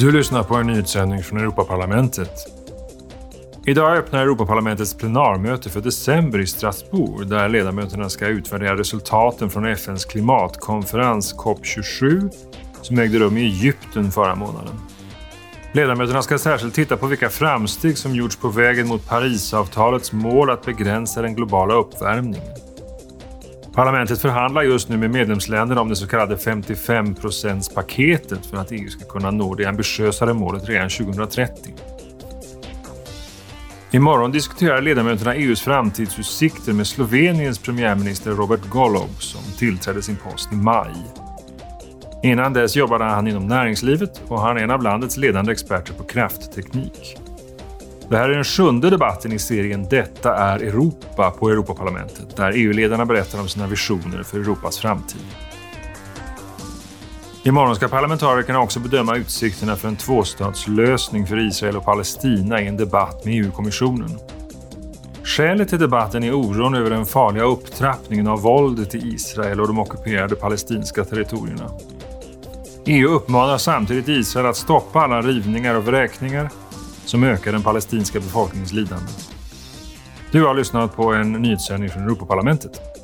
Du lyssnar på en nyhetssändning från Europaparlamentet. Idag öppnar Europaparlamentets plenarmöte för december i Strasbourg där ledamöterna ska utvärdera resultaten från FNs klimatkonferens COP27 som ägde rum i Egypten förra månaden. Ledamöterna ska särskilt titta på vilka framsteg som gjorts på vägen mot Parisavtalets mål att begränsa den globala uppvärmningen. Parlamentet förhandlar just nu med medlemsländerna om det så kallade 55-procentspaketet för att EU ska kunna nå det ambitiösare målet redan 2030. Imorgon diskuterar ledamöterna EUs framtidsutsikter med Sloveniens premiärminister Robert Golob som tillträdde sin post i maj. Innan dess jobbade han inom näringslivet och han är en av landets ledande experter på kraftteknik. Det här är den sjunde debatten i serien Detta är Europa på Europaparlamentet där EU-ledarna berättar om sina visioner för Europas framtid. Imorgon ska parlamentarikerna också bedöma utsikterna för en tvåstatslösning för Israel och Palestina i en debatt med EU-kommissionen. Skälet till debatten är oron över den farliga upptrappningen av våldet i Israel och de ockuperade palestinska territorierna. EU uppmanar samtidigt Israel att stoppa alla rivningar och vräkningar som ökar den palestinska befolkningens lidande. Du har lyssnat på en nyhetssändning från Europaparlamentet.